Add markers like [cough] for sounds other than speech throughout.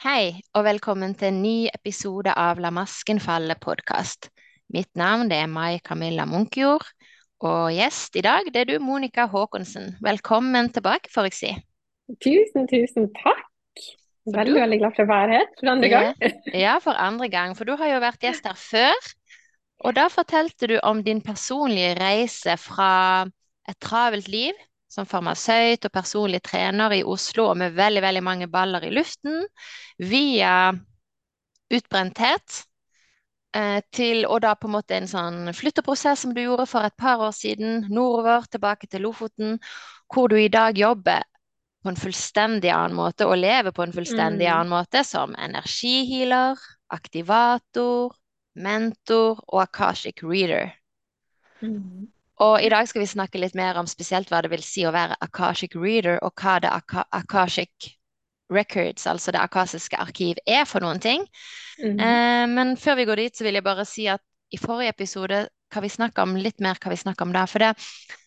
Hei, og velkommen til en ny episode av La masken falle-podkast. Mitt navn er Mai Camilla Munkjord, og gjest i dag det er du, Monica Haakonsen. Velkommen tilbake, får jeg si. Tusen, tusen takk. Veldig, du- veldig glad for å være her for andre gang. Ja, for andre gang, for du har jo vært gjest her før. Og da fortalte du om din personlige reise fra et travelt liv som farmasøyt og personlig trener i Oslo og med veldig, veldig mange baller i luften, via utbrenthet eh, til og da på en måte en sånn flytteprosess som du gjorde for et par år siden, nordover, tilbake til Lofoten, hvor du i dag jobber på en fullstendig annen måte og lever på en fullstendig Mm. annen måte som energihealer, aktivator, mentor og akashic reader. Mm. Og i dag skal vi snakke litt mer om spesielt hva det vil si å være akashic reader, og hva det Ak akashic records, altså det akasiske arkiv, er for noen ting. Mm. Eh, men før vi går dit, så vil jeg bare si at i forrige episode kan vi snakke om litt mer hva vi snakker om der. For det,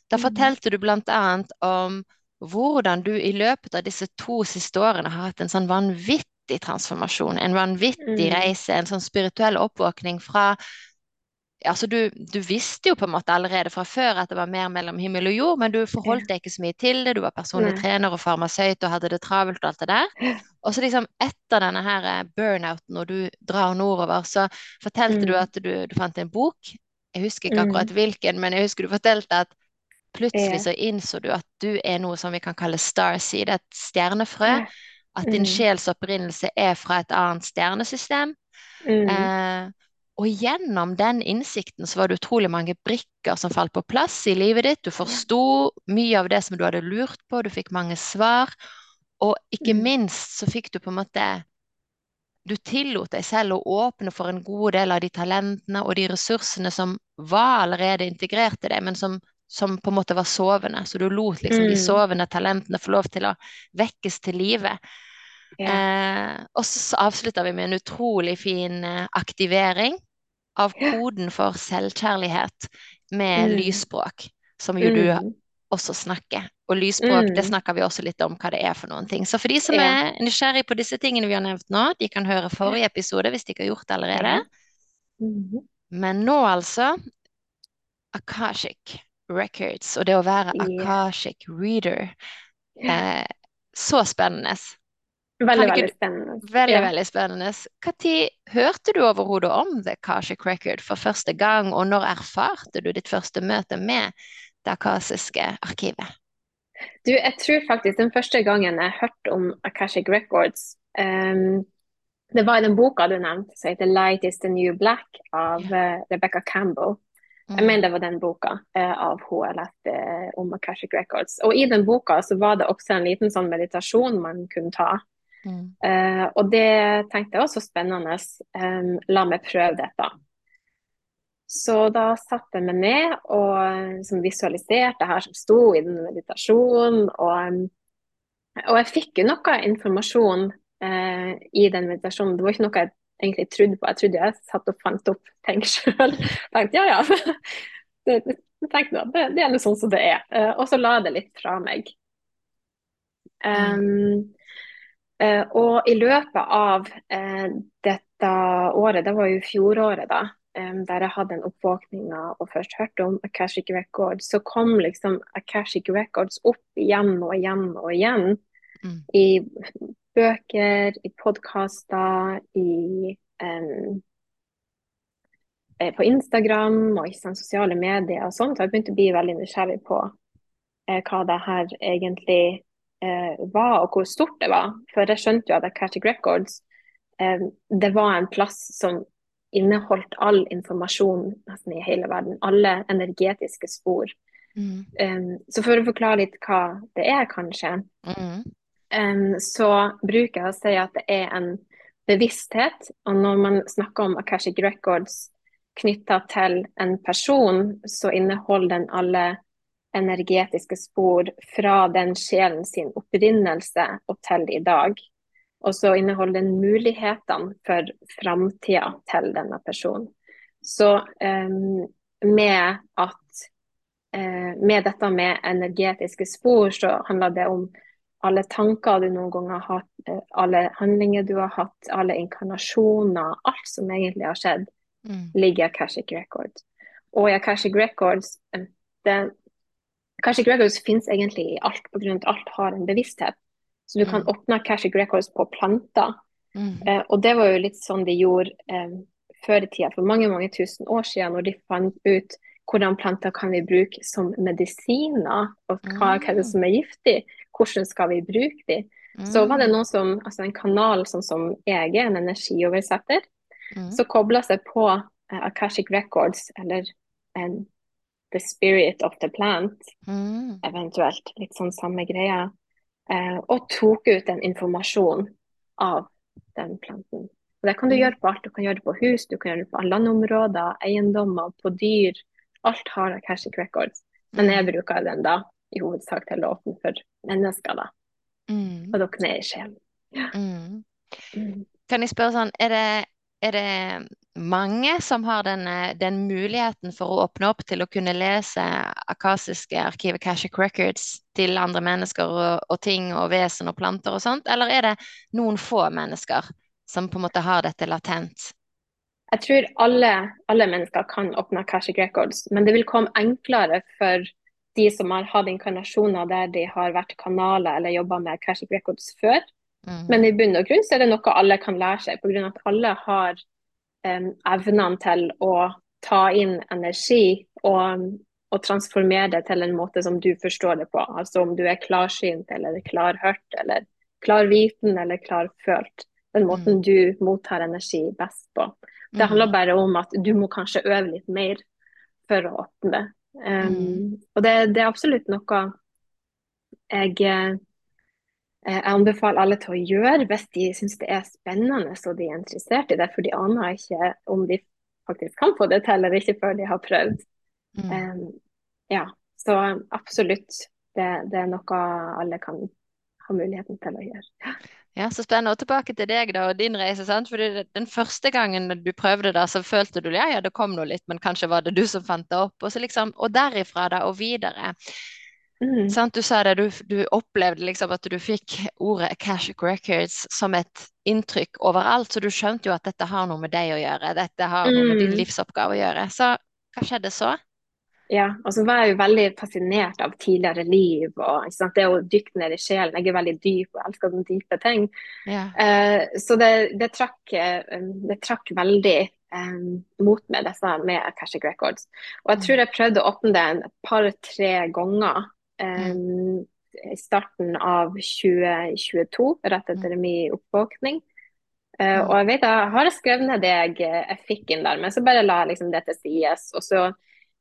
da Mhm. fortalte du blant annet om hvordan du i løpet av disse to siste årene har hatt en sånn vanvittig transformasjon, en vanvittig Mm. reise, en sånn spirituell oppvåkning fra Altså, du, du visste jo på en måte allerede fra før at det var mer mellom himmel og jord, men du forholdt deg ikke så mye til det. Du var personlig trener og farmasøyt og hadde det travelt og alt det der. Og så liksom etter denne her eh, burnouten, når du drar nordover, så fortalte du Mm. at du, du fant en bok. Jeg husker ikke Mm. akkurat hvilken, men jeg husker du fortalte at plutselig så innså du at du er noe som vi kan kalle starseed, et stjernefrø. At din Mm. sjels opprinnelse er fra et annet stjernesystem. Mm. Eh, og gjennom den innsikten så var det utrolig mange brikker som falt på plass i livet ditt. Du forsto mye av det som du hadde lurt på, du fikk mange svar. Og ikke Mm. minst så fikk du på en måte Du tillot deg selv å åpne for en god del av de talentene og de ressursene som var allerede integrert i deg, men som, som på en måte var sovende. Så du lot liksom de Mm. sovende talentene få lov til å vekkes til live. Ja. Eh, og så avslutter vi med en utrolig fin eh, aktivering av koden for selvkjærlighet med Mm. lysspråk, som jo du Mm. også snakker. Og lysspråk, det Mm. snakker vi også litt om hva det er for noen ting. Så for de som Ja. er nysgjerrig på disse tingene vi har nevnt nå, de kan høre forrige episode hvis de ikke har gjort det allerede. Mm. Men nå altså Akashic Records, og det å være Akashic Reader. Eh, så spennende. Veldig, veldig spennende. Veldig, Ja. veldig spennende. Når hørte du overhodet om The Akashic Record for første gang, og når erfarte du ditt første møte med det akasiske arkivet? Du, jeg tror faktisk den første gangen jeg hørte om Akashic Records, um, det var i den boka du nevnte, som heter 'Light is the New Black' av uh, Rebecca Campbell. Jeg Mm. mener det var den boka uh, av hun jeg leste eh, om Akashic Records. Og i den boka så var det også en liten sånn meditasjon man kunne ta. Mm. Eh, og det tenkte jeg var så spennende. Um, la meg prøve dette. Så da satte jeg meg ned og liksom visualiserte det her som sto i den meditasjonen. Og, og jeg fikk jo noe informasjon uh, i den meditasjonen. Det var ikke noe jeg egentlig trodde på. Jeg trodde jeg satt og fant opp ting [laughs] sjøl. Tenkte ja, ja. [laughs] Det, det, tenkte, det, det er noe sånn som det er. Uh, og så la jeg det litt fra meg. Um, Eh, og i løpet av eh, dette året, det var jo fjoråret da, eh, der jeg hadde en oppvåkning og først hørte om Akashic Records, så kom liksom Akashic Records opp igjen og igjen og igjen. Mm. I bøker, i podkaster, i eh, på Instagram og i sosiale medier og sånt. Så jeg begynte å bli veldig nysgjerrig på eh, hva det her egentlig eh, var, og hvor stort det var. For jeg skjønte jo at Akashic Records eh, det var en plass som inneholdt all informasjon nesten i hele verden. Alle energetiske spor. Mm. Um, så for å forklare litt hva det er, kanskje, Mm. um, så bruker jeg å si at det er en bevissthet. Og når man snakker om Akashic Records knytta til en person, så inneholder den alle energetiske spor fra den sjelen sin opprinnelse og til i dag. Og så inneholder den mulighetene for framtida til denne personen. Så um, med at uh, med dette med energetiske spor, så handler det om alle tanker du noen ganger har hatt, eh, alle handlinger du har hatt, alle inkarnasjoner, alt som egentlig har skjedd, Mm. ligger i Akashic Records. Og i Akashic Records eh, det, Akashic Records finnes egentlig i alt, av at alt har en bevissthet. Så du kan Mm. åpne Akashic Records på planter. Mm. Eh, og det var jo litt sånn de gjorde eh, før i tida, for mange mange tusen år siden, når de fant ut hvordan planter kan vi bruke som medisiner, og hva, hva er det som er giftig, hvordan skal vi bruke de. Så var det Mm. noen som, altså en kanal sånn som jeg er, en energioversetter, Mm. så kobla seg på eh, Akashic Records, eller en The Spirit of the Plant, Mm. eventuelt litt sånn samme greia, eh, og tok ut en informasjon av den planten. Og det kan du Mm. gjøre på alt. Du kan gjøre det på hus, du kan gjøre det på landområder, eiendommer, på dyr. Alt har Akashic Records. Men jeg bruker den da i hovedsak til å åpne for mennesker, da. Mm. Og dere ned i sjelen. Ja. Mm. Kan jeg spørre sånn, er det, er det mange som har den, eh, den muligheten for å åpne opp til å kunne lese akasiske arkiv, Akashic Records, til andre mennesker og, og ting og vesen og planter og sånt, eller er det noen få mennesker som på en måte har dette latent? Jeg tror alle, alle mennesker kan åpne Akashic Records, men det vil komme enklere for de som har hatt inkarnasjoner der de har vært kanaler eller jobba med Akashic Records før. Mm. Men i bunn og grunn så er det noe alle kan lære seg, pga. at alle har um, evnene til å ta inn energi og, og transformere det til en måte som du forstår det på. Altså om du er klarsynt eller klarhørt eller klarviten eller klarfølt. Den måten du mottar energi best på. Det handler bare om at du må kanskje øve litt mer for å åpne det. Um, Mm. Og det, det er absolutt noe jeg jeg anbefaler alle til å gjøre hvis de syns det er spennende og de er interessert i det, for de aner ikke om de faktisk kan få det til eller ikke før de har prøvd. Mm. Um, ja, så absolutt. Det, det er noe alle kan ha muligheten til å gjøre. Ja, så spennende. Og tilbake til deg da, og din reise. sant? Fordi den første gangen du prøvde det, så følte du ja, ja, det kom noe litt, men kanskje var det du som fant det opp. Og, så liksom, og derifra da, og videre. Mm. Sant? Du sa det, du, du opplevde liksom at du fikk ordet Akashic Records som et inntrykk overalt, så du skjønte jo at dette har noe med deg å gjøre. Dette har noe med din Mm. livsoppgave å gjøre. Så hva skjedde så? Ja, og så var jeg jo veldig fascinert av tidligere liv og det å dykke ned i sjelen. Jeg er veldig dyp og elsker sånne dype ting. Ja. Uh, så det, det, trakk, eh, det trakk veldig um, mot meg, disse med Akashic Records. Og jeg tror jeg prøvde å åpne det et par-tre ganger i starten av 2022, rett etter min oppvåkning. Uh, og jeg vet jeg har skrevet ned det jeg, jeg fikk inn der, men så bare la jeg liksom det til sides. Og så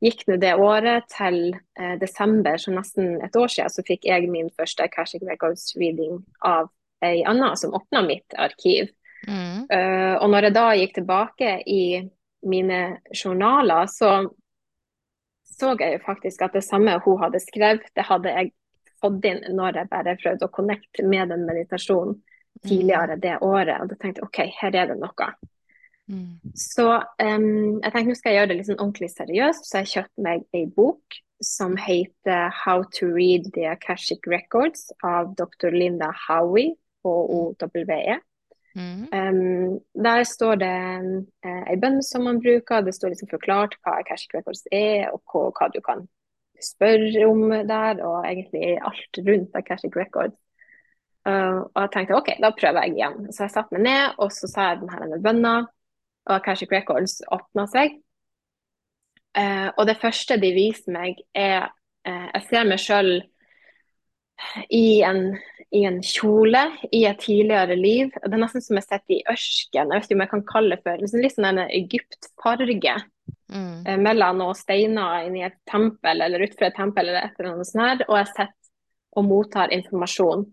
gikk nå det året til uh, desember, så nesten et år siden, så fikk jeg min første Akashic Records-reading av ei anna som åpna mitt arkiv. Mm. Uh, og når jeg da gikk tilbake i mine journaler, så så jeg jo faktisk at det samme hun hadde skrevet, det hadde jeg fått inn når jeg bare prøvde å connecte med den meditasjonen tidligere det året. Og da tenkte jeg OK, her er det noe. Mm. Så um, jeg tenkte nå skal jeg gjøre det sånn ordentlig seriøst, så jeg kjøpte meg ei bok som heter How to Read the Akashic Records av dr. Linda Howie, H-O-W-E. Mm. Um, der står det uh, ei bønn som man bruker, det står liksom forklart hva cash Records er, og hva, hva du kan spørre om der, og egentlig alt rundt Akashic Records. Uh, og jeg tenkte OK, da prøver jeg igjen. Så jeg satte meg ned, og så sa jeg denne bønna, og cash Records åpna seg. Uh, og det første de viser meg, er Jeg ser meg sjøl i en, i en kjole i et tidligere liv. Det er nesten som jeg sitter i ørken. Jeg vet ikke om jeg kan kalle det for liksom litt sånn en egyptfarge. Mm. eh, mellom noen steiner inni et tempel eller utenfor et tempel eller et eller annet sånt og jeg sitter og mottar informasjon.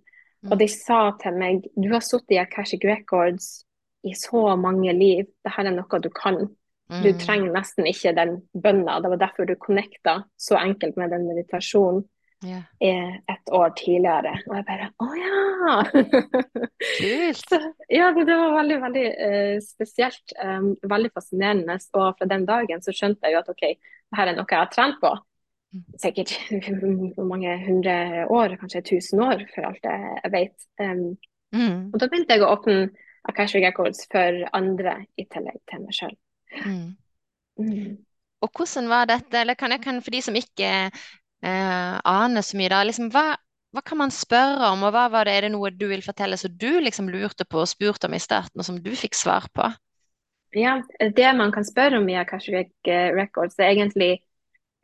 Og de sa til meg du har sittet i Akashic Records i så mange liv, dette er noe du kan. Du Mm. trenger nesten ikke den bønna. Det var derfor du connecta så enkelt med den meditasjonen Eh, et år tidligere. Og jeg bare å ja! Kult. Ja, det, det var veldig, veldig uh, spesielt. Um, veldig fascinerende. Og fra den dagen så skjønte jeg jo at OK, dette er noe jeg har trent på. Mm. sikkert [laughs] hvor mange hundre år, kanskje tusen år, for alt jeg vet. Um, Mm. og da begynte jeg å åpne Akashic Records for andre i tillegg til meg sjøl. Mm. Mm. Og hvordan var dette, eller kan jeg kan for de som ikke eh, aner så mye da, liksom hva, hva kan man spørre om, og hva var det, er det noe du vil fortelle som du liksom lurte på og spurte om i starten, og som du fikk svar på? Ja, det man kan spørre om i Akashic Records, er egentlig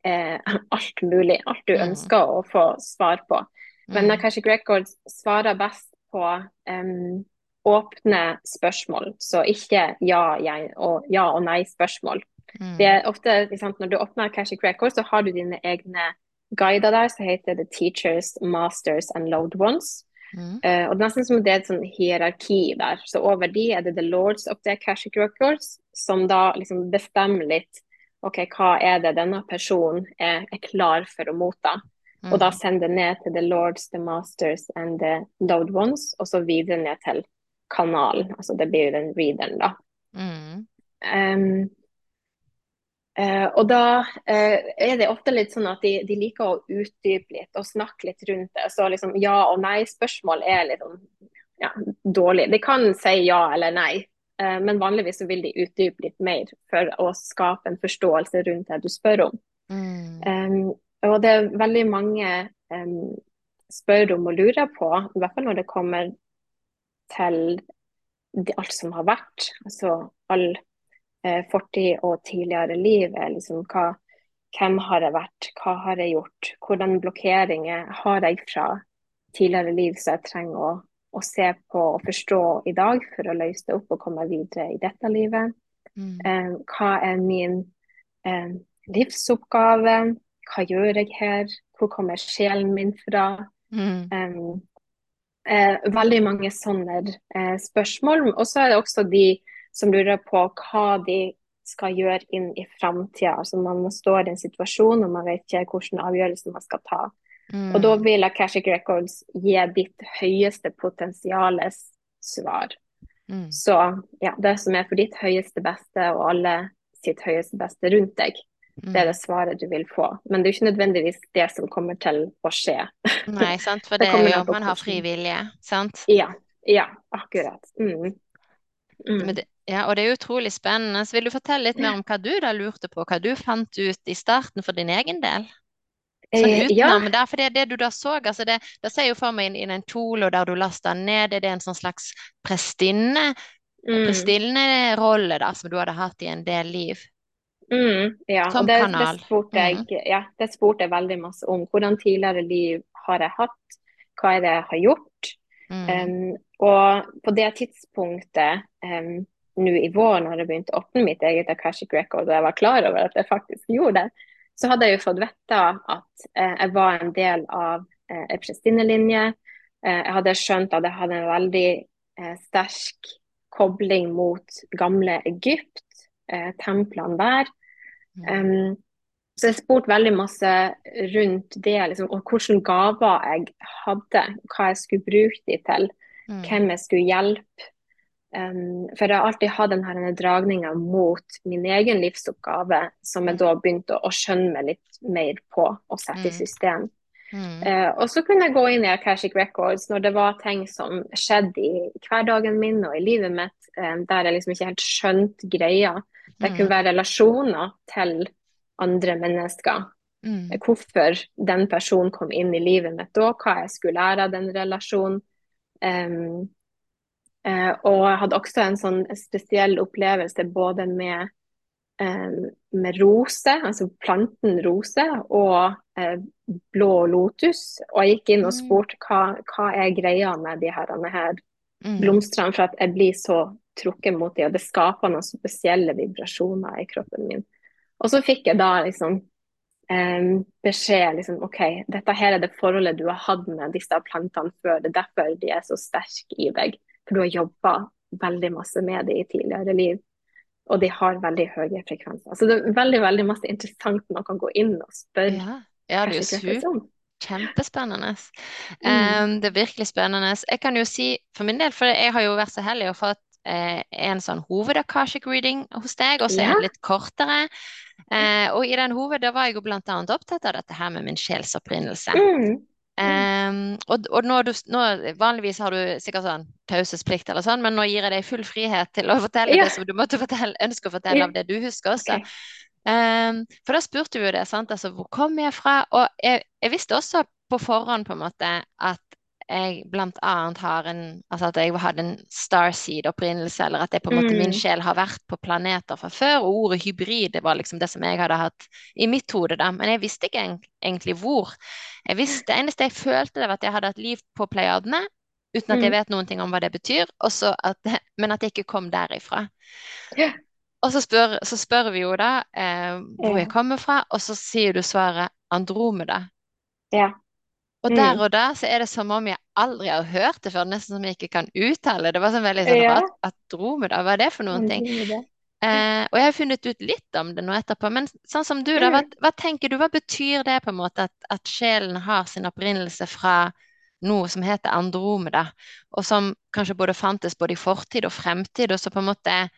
eh, alt mulig. Alt du Mm. ønsker å få svar på. Men Mm. Akashic Records svarer best på um, åpne spørsmål, så ikke ja, jeg, og, ja og nei-spørsmål. Mm. Det er ofte, sant, Når du åpner Akashic Records, så har du dine egne guider der som heter The Teachers, Masters and Loved Ones. Mm. Uh, og nesten som det er et sånn hierarki der. Så over de er det The Lords of the Akashic Records, som da liksom bestemmer litt OK, hva er det denne personen er, er klar for å motta? Og da Mm. sender det ned til The Lords, The Masters and The Loved Ones, og så videre ned til kanalen. Altså det blir jo den readeren, da. Mm. Um, eh, og da eh, er det ofte litt sånn at de, de liker å utdype litt og snakke litt rundt det. Så liksom ja- og nei-spørsmål er litt sånn ja, dårlig. De kan si ja eller nei, eh, men vanligvis så vil de utdype litt mer for å skape en forståelse rundt det du spør om. Mm. Og det er veldig mange um, spør om og lurer på, i hvert fall når det kommer til alt som har vært. Altså all fortid og tidligere liv. er Liksom, hva, hvem har jeg vært, hva har jeg gjort? Hvordan blokkeringer har jeg fra tidligere liv som jeg trenger å, å se på og forstå i dag for å løse det opp og komme videre i dette livet? Mm. Eh, hva er min eh, livsoppgave? Hva gjør jeg her? Hvor kommer sjelen min fra? Mm. Um, eh, veldig mange sånne eh, spørsmål. Og så er det også de som lurer på hva de skal gjøre inn i framtida. Altså man står i en situasjon og man vet ikke hvilken avgjørelse man skal ta. Mm. Og da vil Akashic Records gi ditt høyeste potensiales svar. Mm. Så ja, det som er for ditt høyeste beste og alle sitt høyeste beste rundt deg, det er Mm. det svaret du vil få. Men det er jo ikke nødvendigvis det som kommer til å skje. Nei, sant, for [laughs] Det det er jo an man har fri vilje, sant? Ja, ja, akkurat. Mm. Mm. Men det, ja, og det er utrolig spennende. Så vil du fortelle litt mer om hva du da lurte på, hva du fant ut i starten for din egen del? Sånn utenom ja. der, for det, det du da så, altså det, da ser jeg jo for meg inn i den kjole, der du lasta ned, er det en sånn slags prestinne, Mm. prestinnerolle da, som du hadde hatt i en del liv? Mm, ja, Som og det, kanal. det, spurte jeg, Mm. ja, det spurte jeg veldig masse om. Hvordan tidligere liv har jeg hatt? Hva er det jeg har gjort? Mm. Um, og på det tidspunktet um, nå i vår, når jeg begynte å åpne mitt eget Akashic Record, og jeg var klar over at jeg faktisk gjorde det, så hadde jeg jo fått vite at eh, jeg var en del av eh, en prestinnelinje. Eh, jeg hadde skjønt at jeg hadde en veldig eh, sterk kobling mot gamle Egypt, eh, templene der. Um, så jeg spurte veldig masse rundt det, liksom, og hvilke gaver jeg hadde, hva jeg skulle bruke de til, Mm. hvem jeg skulle hjelpe. Um, for jeg har alltid hatt denne dragninga mot min egen livsoppgave, som jeg da begynte å, å skjønne meg litt mer på og sette i Mm. system. Mm. Uh, og så kunne jeg gå inn i Akashic Records når det var ting som skjedde i hverdagen min og i livet mitt, um, der jeg liksom ikke helt skjønte greia. Det Mm. kunne være relasjoner til andre mennesker. Mm. Hvorfor den personen kom inn i livet mitt da, hva jeg skulle lære av den relasjonen. Em, eh, og jeg hadde også en sånn spesiell opplevelse både med, eh, med rose, altså planten rose, og eh, blå lotus. Og jeg gikk inn og Mm. spurte hva, hva er greia med de her, her Mm. blomstene, for at jeg blir så trukket mot dem, og det skaper noen spesielle vibrasjoner i kroppen min. Og så fikk jeg da liksom em, beskjed liksom, OK, dette her er det forholdet du har hatt med disse plantene før. Det er derfor de er så sterke i deg. For du har jobba veldig masse med det i tidligere liv. Og de har veldig høye frekvenser. Så det er veldig veldig masse interessant man kan gå inn og spørre. Ja. ja, det er jo sånn. Kjempespennende. Mm. Um, det er virkelig spennende. Jeg kan jo si for min del, for jeg har jo vært så heldig å fått eh, en sånn hovedakashic reading hos deg, og så er en litt kortere. Eh, og i den hoved, da var jeg jo annet opptatt av dette her med min sjelsopprinnelse. Mm. Ehm, og og nå, du, nå, vanligvis har du sikkert sånn taushetsplikt eller sånn, men nå gir jeg deg full frihet til å fortelle Ja. det som du måtte fortelle, ønske å fortelle Ja. av det du husker også. Okay. Um, for da spurte vi jo det, sant, altså hvor kom jeg fra? Og jeg, jeg visste også på forhånd på en måte at jeg blant annet har en, altså at jeg hadde en starseed-opprinnelse, eller at det på en måte min Mm. sjel har vært på planeter fra før, og ordet hybrid var liksom det som jeg hadde hatt i mitt hode da, men jeg visste ikke egentlig hvor. Jeg visste, det eneste jeg følte det var at jeg hadde hatt liv på Pleiadene, uten at jeg Mm. vet noen ting om hva det betyr, at, [laughs] men at jeg ikke kom derifra. Og så spør, så spør vi jo da eh, hvor jeg kommer fra, og så sier du svaret Andromeda. Ja. Og Mm. der og da så er det som om jeg aldri har hørt det før, nesten som jeg ikke kan uttale. Det var sånn veldig sånn Ja. Andromeda, hva er det for noen ting? Eh, og jeg har funnet ut litt om det nå etterpå, men sånn som du da, hva, Mm. hva tenker du, hva betyr det på en måte at, at sjelen har sin opprinnelse fra noe som heter Andromeda, og som kanskje både fantes både i fortid og fremtid, og så på en måte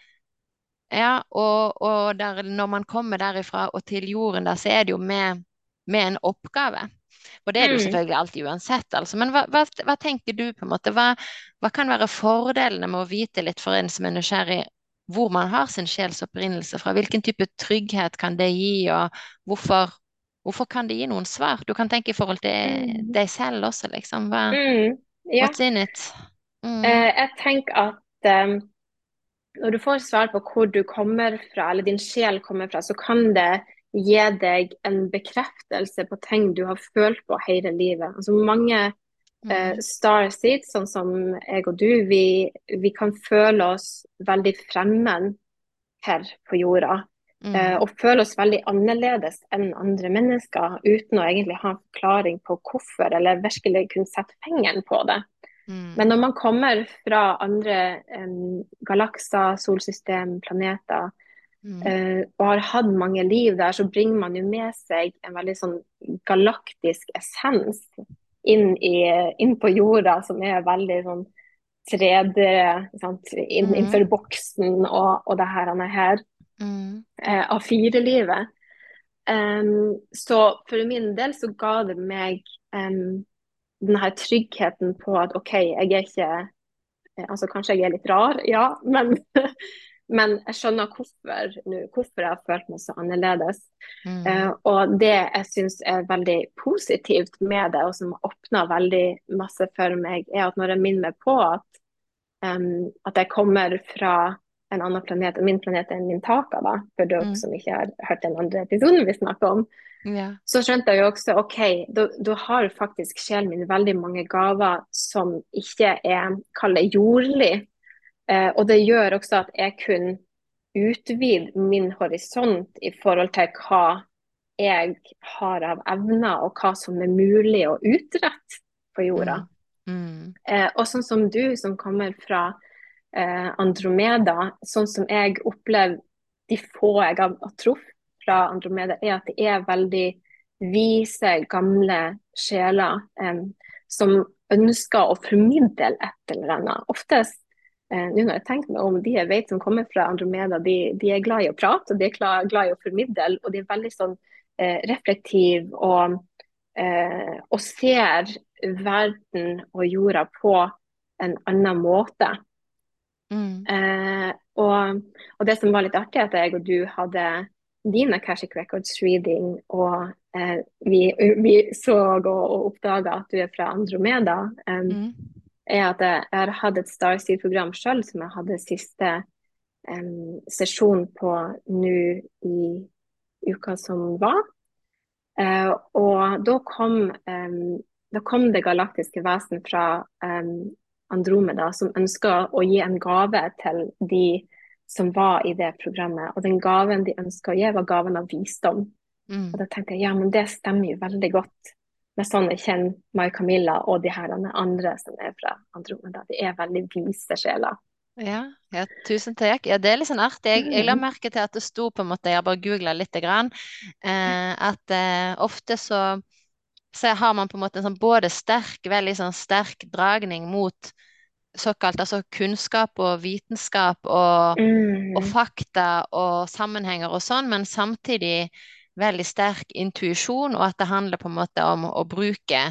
Ja, og, og der, når man kommer derifra og til jorden, da, så er det jo med, med en oppgave. Og det er det jo Mm. selvfølgelig alltid uansett, altså. Men hva, hva, hva tenker du på en måte? Hva, hva kan være fordelene med å vite litt for en som er nysgjerrig, hvor man har sin sjels opprinnelse fra? Hvilken type trygghet kan det gi, og hvorfor, hvorfor kan det gi noen svar? Du kan tenke i forhold til Mm. deg selv også, liksom. Hva, Mm. Ja. what's in it? Mm. Uh, jeg tenker at um, når du får svar på hvor du kommer fra, eller din sjel kommer fra, så kan det gi deg en bekreftelse på ting du har følt på hele livet. Altså mange Mm. star seeds, sånn som jeg og du, vi, vi kan føle oss veldig fremmed her på jorda. Mm. Uh, og føle oss veldig annerledes enn andre mennesker, uten å egentlig ha en forklaring på hvorfor, eller virkelig kunne sette fingeren på det. Mm. Men når man kommer fra andre um, galakser, solsystem, planeter, Mm. eh, og har hatt mange liv der, så bringer man jo med seg en veldig sånn galaktisk essens inn, i, inn på jorda, som er veldig sånn 3D, sant? Inn, mm. innenfor boksen og, og det her, er her Mm. uh, A4-livet. Em, så for min del så ga det meg um, den her tryggheten på at OK, jeg er ikke eh, Altså kanskje jeg er litt rar, ja, men, [laughs] men jeg skjønner hvorfor nu, hvorfor jeg har følt meg så annerledes. Mm. Uh, og det jeg syns er veldig positivt med det, og som åpner veldig masse for meg, er at når jeg minner meg på at, um, at jeg kommer fra en annen planet, og min planet er Mintaka, da, for dere Mm. som ikke har hørt den andre episoden vi snakker om, yeah. så skjønte jeg jo også OK, da, har faktisk sjelen min veldig mange gaver som ikke er, kall det jordlig. Eh, og det gjør også at jeg kunne utvide min horisont i forhold til hva jeg har av evner, og hva som er mulig å utrette på jorda. Mm. Eh, og sånn som du som kommer fra eh, Andromeda, sånn som jeg opplever de få jeg har truffet fra Andromeda, er at det er veldig vise, gamle sjeler eh, som ønsker å formidle et eller annet. Oftest, nå når jeg tenker meg om, de jeg vet som kommer fra Andromeda, de, de er glad i å prate, og de er glad, glad i å formidle, og de er veldig sånn eh, reflektive og, eh, og ser verden og jorda på en annen måte. Mm. Eh, og, og det som var litt artig, at jeg og du hadde din Akashic Records reading, og eh, vi, vi så og, og oppdaga at du er fra Andromeda. Um, Mm. Er at jeg, jeg har hatt et Starseed-program sjøl som jeg hadde siste um, sesjon på nå i uka som var. Uh, og da kom, um, da kom det galaktiske vesen fra um, Andromeda som ønska å gi en gave til de som var i det programmet. Og den gaven de ønska å gi, var gaven av visdom. Mm. Og da tenkte jeg ja, men det stemmer jo veldig godt med sånn jeg kjenner Mai Camilla og de her andre som er fra Andromeda. De er veldig vise sjeler. Ja, ja, tusen takk. Ja, det er litt sånn artig. Jeg, jeg la Mm. merke til at det sto på en måte, jeg har bare googla litt, grann, eh, at eh, ofte så, så har man på en måte en sånn både sterk, veldig sånn sterk dragning mot såkalt altså kunnskap og vitenskap og, og Mm. fakta og sammenhenger og sånn, men samtidig veldig sterk intuisjon, og at det handler på en måte om å bruke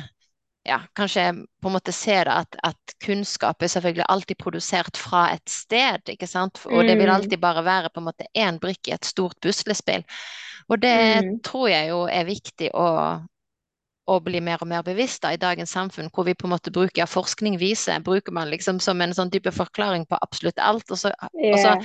ja, kanskje på en måte se det at, at kunnskap er selvfølgelig alltid produsert fra et sted, ikke sant? Og det vil alltid bare være på en måte én brikke i et stort puslespill. Og det Mm. tror jeg jo er viktig å, å bli mer og mer bevisst da, i dagens samfunn, hvor vi på en måte bruker ja, forskning viser, bruker man liksom som en sånn type forklaring på absolutt alt, og så, Yeah.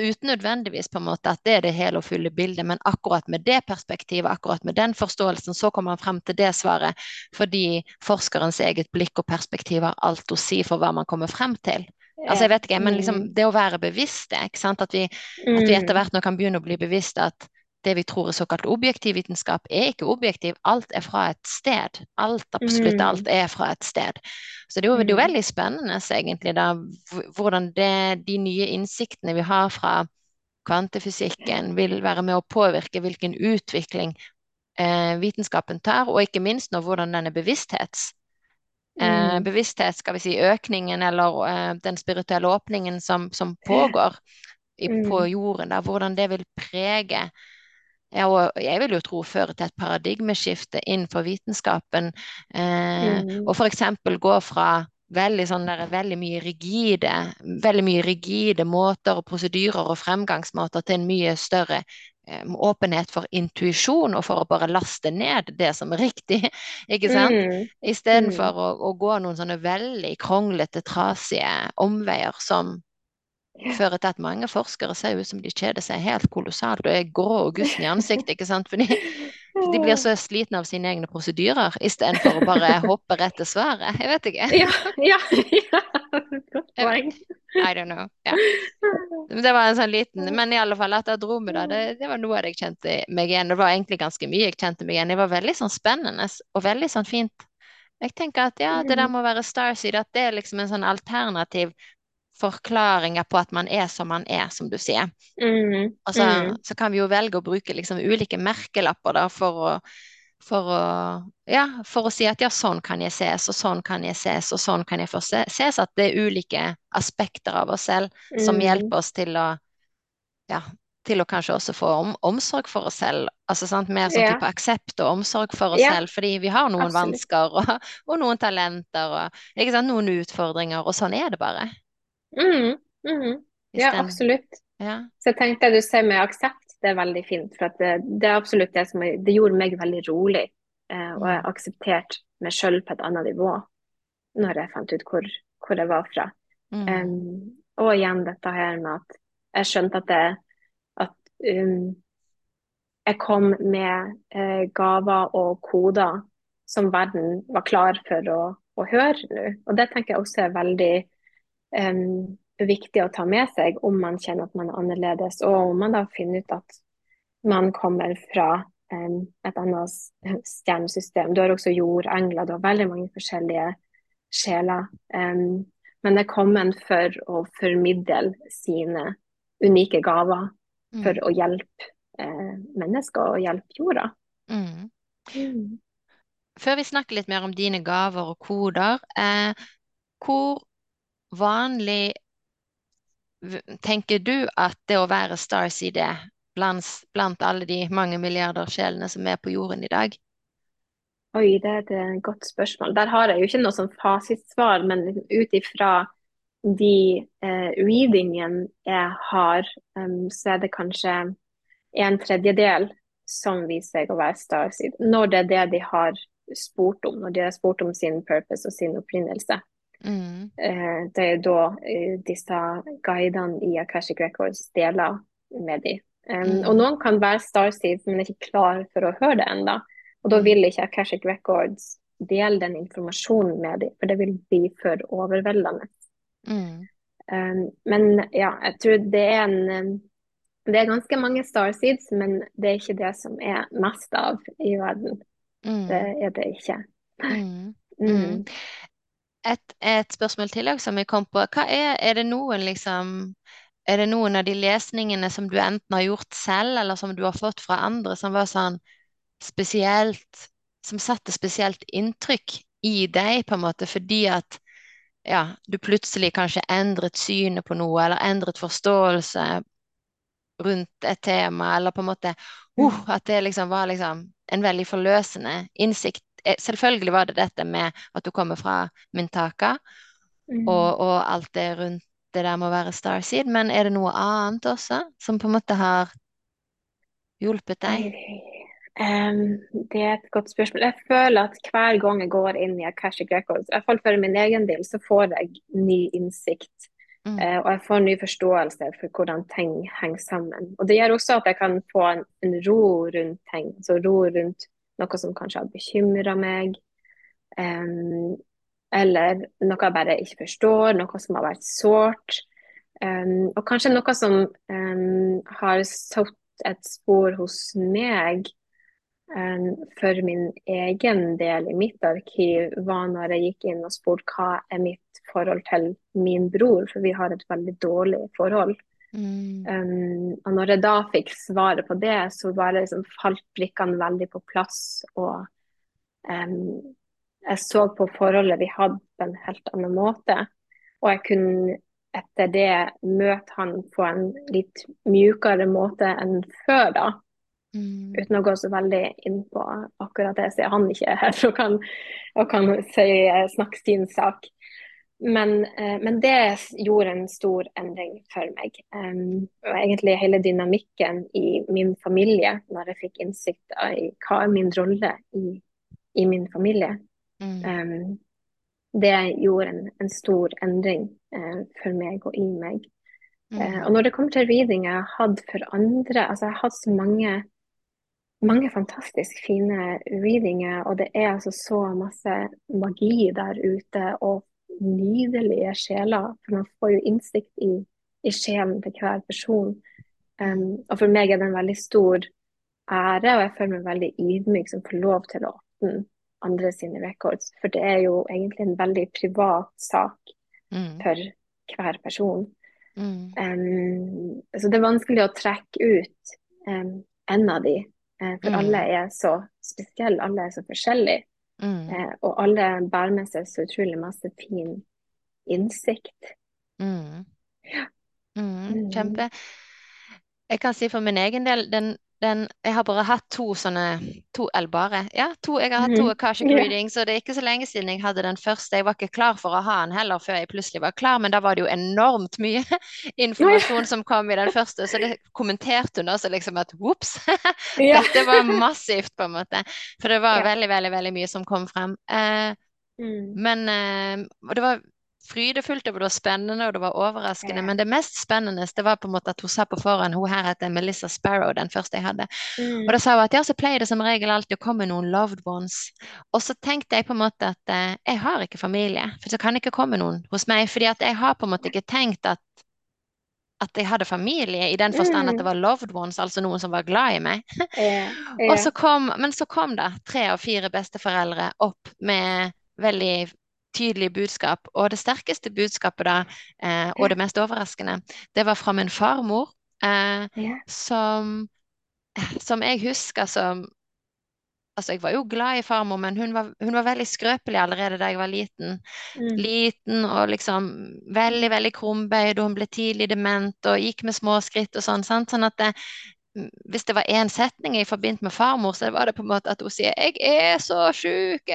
uten nødvendigvis på en måte at det er det hele og fulle bildet, men akkurat med det perspektivet, akkurat med den forståelsen, så kommer man frem til det svaret, fordi forskerens eget blikk og perspektiv har alt å si for hva man kommer frem til. Altså, jeg vet ikke, men liksom Mm. det å være bevisste, ikke sant, at vi, at vi etter Mm. hvert nå kan begynne å bli bevisst at det vi tror er såkalt objektiv vitenskap, er ikke objektiv. Alt er fra et sted. Alt, absolutt Mm. alt er fra et sted. Så det er jo, det er jo Mm. veldig spennende, egentlig, da, hvordan det, de nye innsiktene vi har fra kvantefysikken, vil være med å påvirke hvilken utvikling eh, vitenskapen tar, og ikke minst nå hvordan denne bevissthets eh, Mm. bevissthet, skal vi si, økningen eller eh, den spirituelle åpningen som, som pågår i, på jorden, da, hvordan det vil prege og jeg vil jo tro føre til et paradigmeskifte innenfor vitenskapen, eh, Mm. og f.eks. gå fra veldig sånn der, veldig mye rigide, veldig mye rigide måter og prosedyrer og fremgangsmåter til en mye større eh, åpenhet for intuisjon og for å bare laste ned det som er riktig, [laughs] ikke sant? Mm. Istedenfor å, å gå noen sånne veldig kronglete, trasige omveier som. Fører til at mange forskere ser ut som de kjeder seg helt kolossalt og er grå og gusten i ansiktet, ikke sant? Fordi de blir så slitne av sine egne prosedyrer istedenfor å bare hoppe rett til svaret. Jeg vet ikke. Ja, ja, ja. Godt poeng. I don't know. Ja. Det var en sånn liten Men i alle fall, at jeg dro med det, det, var noe jeg kjente meg igjen. Det var egentlig ganske mye jeg kjente meg igjen. Det var veldig sånn spennende og veldig sånn fint. Jeg tenker at ja, det der Mm. må være Starseed, at det er liksom en sånn alternativ forklaring på at man er som man er, som du sier. Mm. Og så, Mm. så kan vi jo velge å bruke liksom ulike merkelapper da, for å, for å, ja, for å si at ja, sånn kan jeg ses, og sånn kan jeg ses, og sånn kan jeg ses. At det er ulike aspekter av oss selv som Mm. hjelper oss til å, ja, til å kanskje også få om, omsorg for oss selv. Altså sant, mer sånn Ja. type aksept og omsorg for oss Ja, selv, fordi vi har noen absolutt. vansker og, [laughs] og noen talenter og noen utfordringer, og sånn er det bare. Mm. Mm. Ja, absolutt. ja. Så jeg tenkte det du sier med aksept, det er veldig fint. For at det, det er absolutt det som det gjorde meg veldig rolig. Eh, og jeg Mm. aksepterte meg sjøl på et annet nivå når jeg fant ut hvor, hvor jeg var fra. Mm. Um, og igjen dette her med at jeg skjønte at, det, at um, jeg kom med eh, gaver og koder som verden var klar for å, å høre nå. Og det tenker jeg også er veldig um, viktig å ta med seg om man kjenner at man er annerledes, og om man da finner ut at man kommer fra um, et annet stjernesystem. Du har også jordengler, du har veldig mange forskjellige sjeler. Um, men er kommet for å formidle sine unike gaver for Mm. å hjelpe eh, mennesker og hjelpe jorda. Mm. Mm. Før vi snakker litt mer om dine gaver og koder, eh, hvor vanlig tenker du at det å være Starseed er blant, blant alle de mange milliarder sjelene som er på jorden i dag? Oi, det er et eh, godt spørsmål. Der har jeg jo ikke noe sånn fasitsvar, men ut ifra de eh, readingene jeg har, um, så er det kanskje en tredjedel som viser seg å være starseed. Når det er det de har spurt om, når de har spurt om sin purpose og sin opprinnelse. Mm. Eh, det er da eh, disse guidene i Akashic Records deler med dem. Mm. Og noen kan være starseed, men er ikke klar for å høre det ennå. Og da Mm. vil ikke Akashic Records dele den informasjonen med dem, for det vil bli for overveldende. Mm. Men ja, jeg tror det er en Det er ganske mange starseeds, men det er ikke det som er mest av i verden. Mm. Det er det ikke. Mm. [laughs] Mm. Et, et spørsmål til som jeg kom på. Hva er, er det noen liksom Er det noen av de lesningene som du enten har gjort selv, eller som du har fått fra andre, som var sånn spesielt Som satte spesielt inntrykk i deg, på en måte, fordi at ja, du plutselig kanskje endret synet på noe, eller endret forståelse rundt et tema, eller på en måte uh, Mm. At det liksom var liksom en veldig forløsende innsikt. Eh, Selvfølgelig var det dette med at du kommer fra Mintaka, Mm. og, og alt det rundt det der med å være starseed, men er det noe annet også som på en måte har hjulpet deg? Um, det er et godt spørsmål. Jeg føler at hver gang jeg går inn i Akashic Records, i hvert fall for min egen del, så får jeg ny innsikt. Mm, Uh, og jeg får ny forståelse for hvordan ting henger sammen. Og det gjør også at jeg kan få en, en ro rundt ting. Altså ro rundt noe som kanskje har bekymra meg. Um, eller noe jeg bare ikke forstår, noe som har vært sårt. Um, og kanskje noe som um, har satt et spor hos meg for min egen del i mitt arkiv, var når jeg gikk inn og spurte hva er mitt forhold til min bror, for vi har et veldig dårlig forhold. Mm, Um, og når jeg da fikk svaret på det, så bare liksom falt brikkene veldig på plass. Og um, jeg så på forholdet vi hadde på en helt annen måte. Og jeg kunne etter det møte han på en litt mjukere måte enn før, da. mm, Uten å gå så veldig inn på akkurat det, siden han ikke er her og kan, og kan si, snakke sin sak. Men, eh, men det gjorde en stor endring for meg. Og egentlig hele dynamikken i min familie, når jeg fikk innsikt i hva er min rolle i, i min familie. mm, det gjorde en, en stor endring eh, for meg og i meg. Eh, mm, og når det kommer til reading jeg har hatt for andre, altså jeg har hatt så mange mange fantastisk fine readinger, og det er altså så masse magi der ute, og nydelige sjeler. For man får jo innsikt i, i sjelen til hver person. Um, og for meg er det en veldig stor ære, og jeg føler meg veldig ydmyk som får lov til å åpne andre sine records. For det er jo egentlig en veldig privat sak mm, for hver person. mm, Um, så det er vanskelig å trekke ut um, en av de, eh, for alle mm, er så spesielle, alle er så forskjellige. Mm, Eh, og alle bærer med seg så utrolig masse fin innsikt. mm. Ja. Mm. kjempe. Jeg kan si for min egen del, den, den, jeg har bare hatt to sånne, to eller bare, ja, to, jeg har hatt to Akashic Akashic Ja. readings, og det er ikke så lenge siden jeg hadde den første. Jeg var ikke klar for å ha den heller før jeg plutselig var klar, men da var det jo enormt mye [laughs] informasjon som kom i den første, så det kommenterte hun også liksom at whoops, [laughs] dette var massivt på en måte, for det var veldig, veldig, veldig mye som kom frem. Eh, Mm. men eh, det var frydefullt, det var spennende, og det var overraskende. Ja. Men det mest spennende det var på en måte at hun sa på forhånd Hun her heter Melissa Sparrow, den første jeg hadde. Mm. Og da sa hun at ja, så pleier det som regel alltid å komme noen loved ones. Og så tenkte jeg på en måte at eh, jeg har ikke familie, for så kan ikke komme noen hos meg. fordi at jeg har på en måte ikke tenkt at at jeg hadde familie, i den forstand at det Mm. var loved ones, altså noen som var glad i meg. Yeah, [laughs] Og så kom, men så kom da tre av fire besteforeldre opp med veldig tydelige budskap. Og det sterkeste budskapet da, eh, og det mest overraskende, det var fra min farmor, eh, Ja. som, som jeg husker som Altså, jeg var jo glad i farmor, men hun var, hun var veldig skrøpelig allerede da jeg var liten. Mm. Liten og liksom veldig, veldig krumbøyd, og hun ble tidlig dement og gikk med små skritt og sånn. sant? Sånn at det, hvis det var én setning i forbindelse med farmor, så var det på en måte at hun sier 'Jeg er så sjuk'.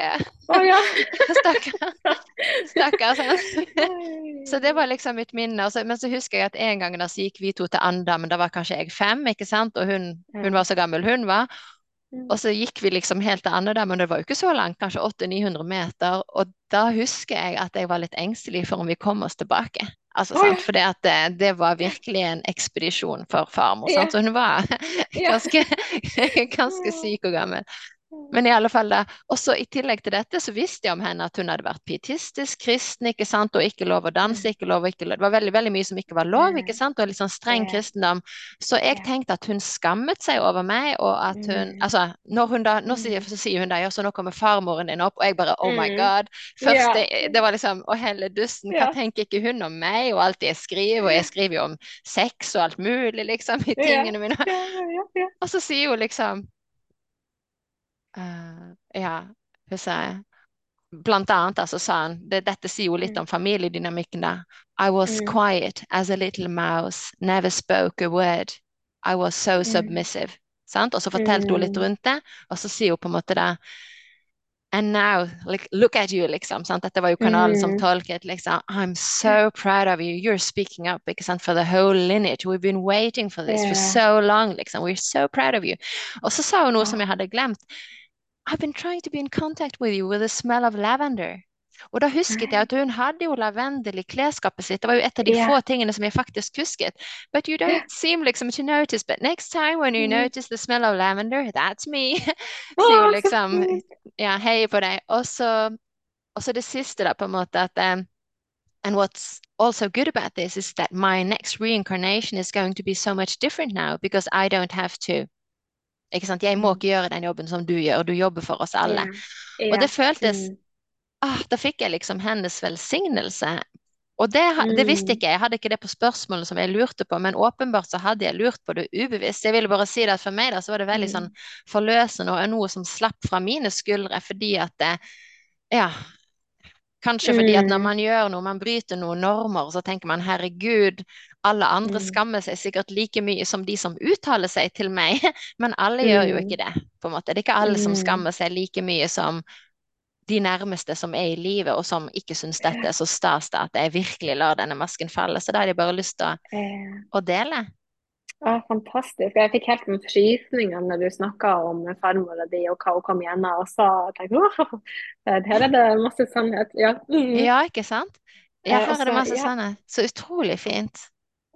Oh, ja. [laughs] Stakkar. Stakkar. sant? Så det var liksom mitt minne. Men så husker jeg at en gang da så gikk vi to til Anda, men da var kanskje jeg fem, ikke sant? Og hun, hun var så gammel hun var. Mm. Og så gikk vi liksom helt til Andedammen, det var jo ikke så langt, kanskje 800-900 meter. Og da husker jeg at jeg var litt engstelig for om vi kom oss tilbake. Altså, ja. sant? For det, det, det var virkelig en ekspedisjon for farmor. Så hun var [laughs] ganske, ganske syk og gammel. Men i alle fall da, også i tillegg til dette så visste jeg om henne at hun hadde vært pietistisk kristen, ikke sant, og ikke lov å danse, ikke lov, ikke lov. Det var veldig, veldig mye som ikke var lov, ikke sant, og litt sånn streng kristendom. Så jeg tenkte at hun skammet seg over meg, og at hun, Mm. altså, når hun da, nå sier, Mm. så sier hun da, ja, så nå kommer farmoren din opp, og jeg bare, oh my Mm. god. Ja. Første, det var liksom, å helle dusten, hva tenker ikke hun om meg, og alt det jeg skriver, og jeg skriver jo om sex og alt mulig, liksom, i tingene mine. Og så sier hun liksom eh, Ja, hun sa blant annet så sa han det, Dette sier jo litt Mm. om familiedynamikken, da. I was Mm. quiet as a little mouse, never spoke a word. I was so Mm. submissive. Sant? Og så fortalte hun litt Mm. rundt det, og så sier hun på en måte det And now, like, look at you, liksom. Sant? Dette var jo kanalen som Mm. tolket, liksom. I'm so proud of you. You're speaking up ikke sant? for the whole lineage. We've been waiting for this for so long, liksom. We're so proud of you. Og så sa hun noe som jeg hadde glemt. I've been trying to be in contact with you with the smell of lavender. Og da husket jeg at hun hadde jo lavendel i klesskapet sitt. Det var jo et av de Ja. få tingene som jeg faktisk husket. But you don't seem liksom to notice. But next time when you Mm. notice the smell of lavender, that's me. Å, Sier hun så liksom fint. ja, heier på deg. Og så det siste, da, på en måte, at um, And what's also good about this is that my next reincarnation is going to be so much different now because I don't have to. Ikke sant? Jeg må Mm. ikke gjøre den jobben som du gjør, du jobber for oss alle. Ja. Og det føltes Mm. ah, Da fikk jeg liksom hennes velsignelse. Og det, det visste Mm. ikke jeg. Jeg hadde ikke det på spørsmålet som jeg lurte på, men åpenbart så hadde jeg lurt på det ubevisst. Jeg ville bare si det at for meg da, så var det veldig Mm. sånn forløsende og noe som slapp fra mine skuldre, fordi at det, ja, Kanskje fordi at når Mm. man gjør noe, man bryter noen normer, så tenker man herregud, alle andre Mm. skammer seg sikkert like mye som de som uttaler seg til meg, [laughs] men alle gjør jo Mm. ikke det, på en måte. Det er ikke alle som Mm. skammer seg like mye som de nærmeste som er i livet, og som ikke syns dette er så stas at jeg virkelig lar denne masken falle. Så da hadde jeg bare lyst til å, å dele. Ja, fantastisk. Jeg fikk helt en frysninger når du snakka om farmora di og hva hun kom gjennom og sa. Jeg tenkte, wow, her er det masse sannhet. Ja, mm. Ja, ikke sant? Ja, Eh, her er det masse sannhet. Så utrolig fint.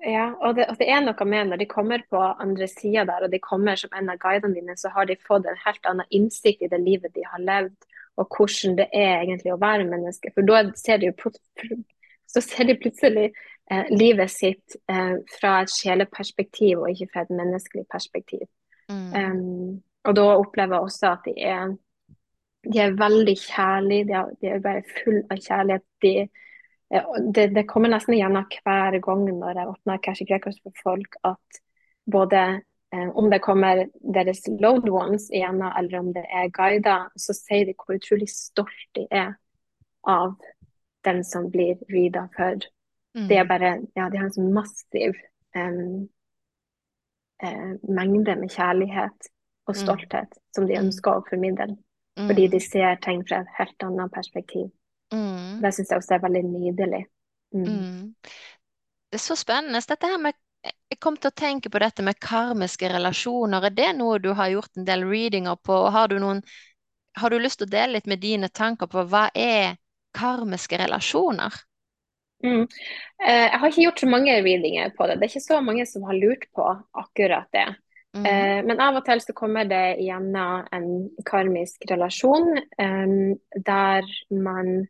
Ja og, det, og det er noe med når de kommer på andre sida der, og de kommer som en av guidene dine, så har de fått en helt annen innsikt i det livet de har levd, og hvordan det er egentlig å være menneske. For da ser de jo så ser de plutselig eh, livet sitt eh, fra et sjeleperspektiv, og ikke fra et menneskelig perspektiv. Mm. Um, og da opplever jeg også at de er, de er veldig kjærlige, de er, de er bare full av kjærlighet. De, det, det kommer nesten igjen hver gang når jeg åpner Cash Records for folk, at både eh, om det kommer deres loved ones igjennom, eller om det er guider, så sier de hvor utrolig stolt de er av den som blir reada for. Det er Mm. bare, ja, de har en sånn massiv um, uh, mengde med kjærlighet og Mm. stolthet som de Mm. ønsker å formidle. Fordi Mm. de ser ting fra et helt annet perspektiv. Mm. Det syns jeg også er veldig nydelig. Mm. Mm. Det er så spennende. Dette her med, jeg kom til å tenke på dette med karmiske relasjoner. Er det noe du har gjort en del readinger på? Og har du noen, har du lyst til å dele litt med dine tanker på hva er karmiske relasjoner? Mm. Eh, jeg har ikke gjort så mange readinger på det. Det er ikke så mange som har lurt på akkurat det. Mm. Eh, men av og til så kommer det gjennom en karmisk relasjon eh, der man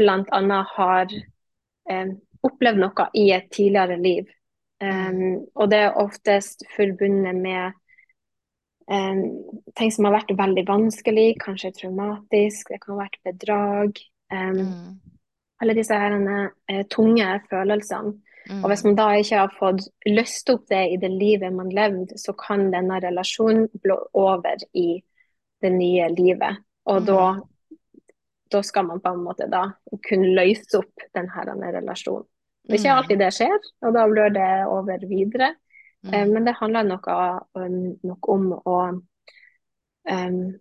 bl.a. har eh, opplevd noe i et tidligere liv. Um, og det er oftest forbundet med um, ting som har vært veldig vanskelig, kanskje traumatisk, det kan ha vært bedrag. Um, Mm. alle disse her, uh, tunge følelsene. Mm. Og hvis man da ikke har fått løst opp det i det livet man levde, så kan denne relasjonen blå over i det nye livet. Og Mm. da, da skal man på en måte da kunne løse opp denne relasjonen. Det er ikke Mm. alltid det skjer, og da blør det over videre. Eh, Mm. Men det handler nok, av, nok om å, um,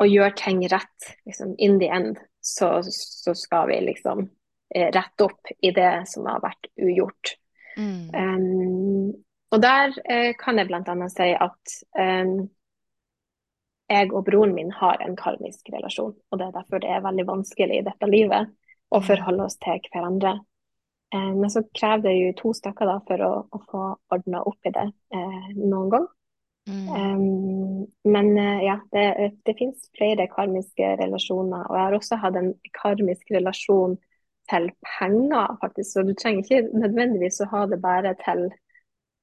å gjøre ting rett. Liksom, in the end så, så skal vi liksom eh, rette opp i det som har vært ugjort. Mm. Um, og der uh, kan jeg bl.a. si at um, jeg og broren min har en karmisk relasjon. Og det er derfor det er veldig vanskelig i dette livet å Mm. forholde oss til hverandre. Eh, men så krever det jo to stykker da for å, å få ordna opp i det eh, noen gang. Mm. Um, men eh, ja, det, det finnes flere karmiske relasjoner. Og jeg har også hatt en karmisk relasjon til penger, faktisk. Så du trenger ikke nødvendigvis å ha det bare til,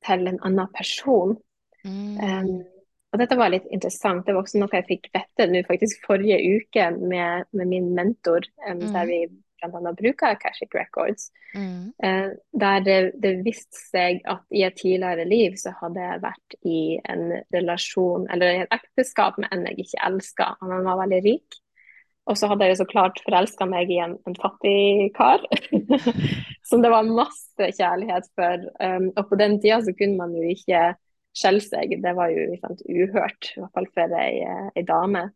til en annen person. Mm. Um, og dette var litt interessant. Det var også noe jeg fikk vite nå faktisk forrige uke med, med min mentor, um, Mm. der vi bl.a. bruker Akashic Records. Mm. Uh, der det, det viste seg at i et tidligere liv så hadde jeg vært i en relasjon, eller i et ekteskap med en jeg ikke elska. Han var veldig rik. og så hadde jeg så klart forelska meg i en, en fattig kar. [laughs] som det var masse kjærlighet for. Um, og på den tida så kunne man jo ikke skjelle seg. Det var jo sant, uhørt, i hvert fall for ei, ei dame.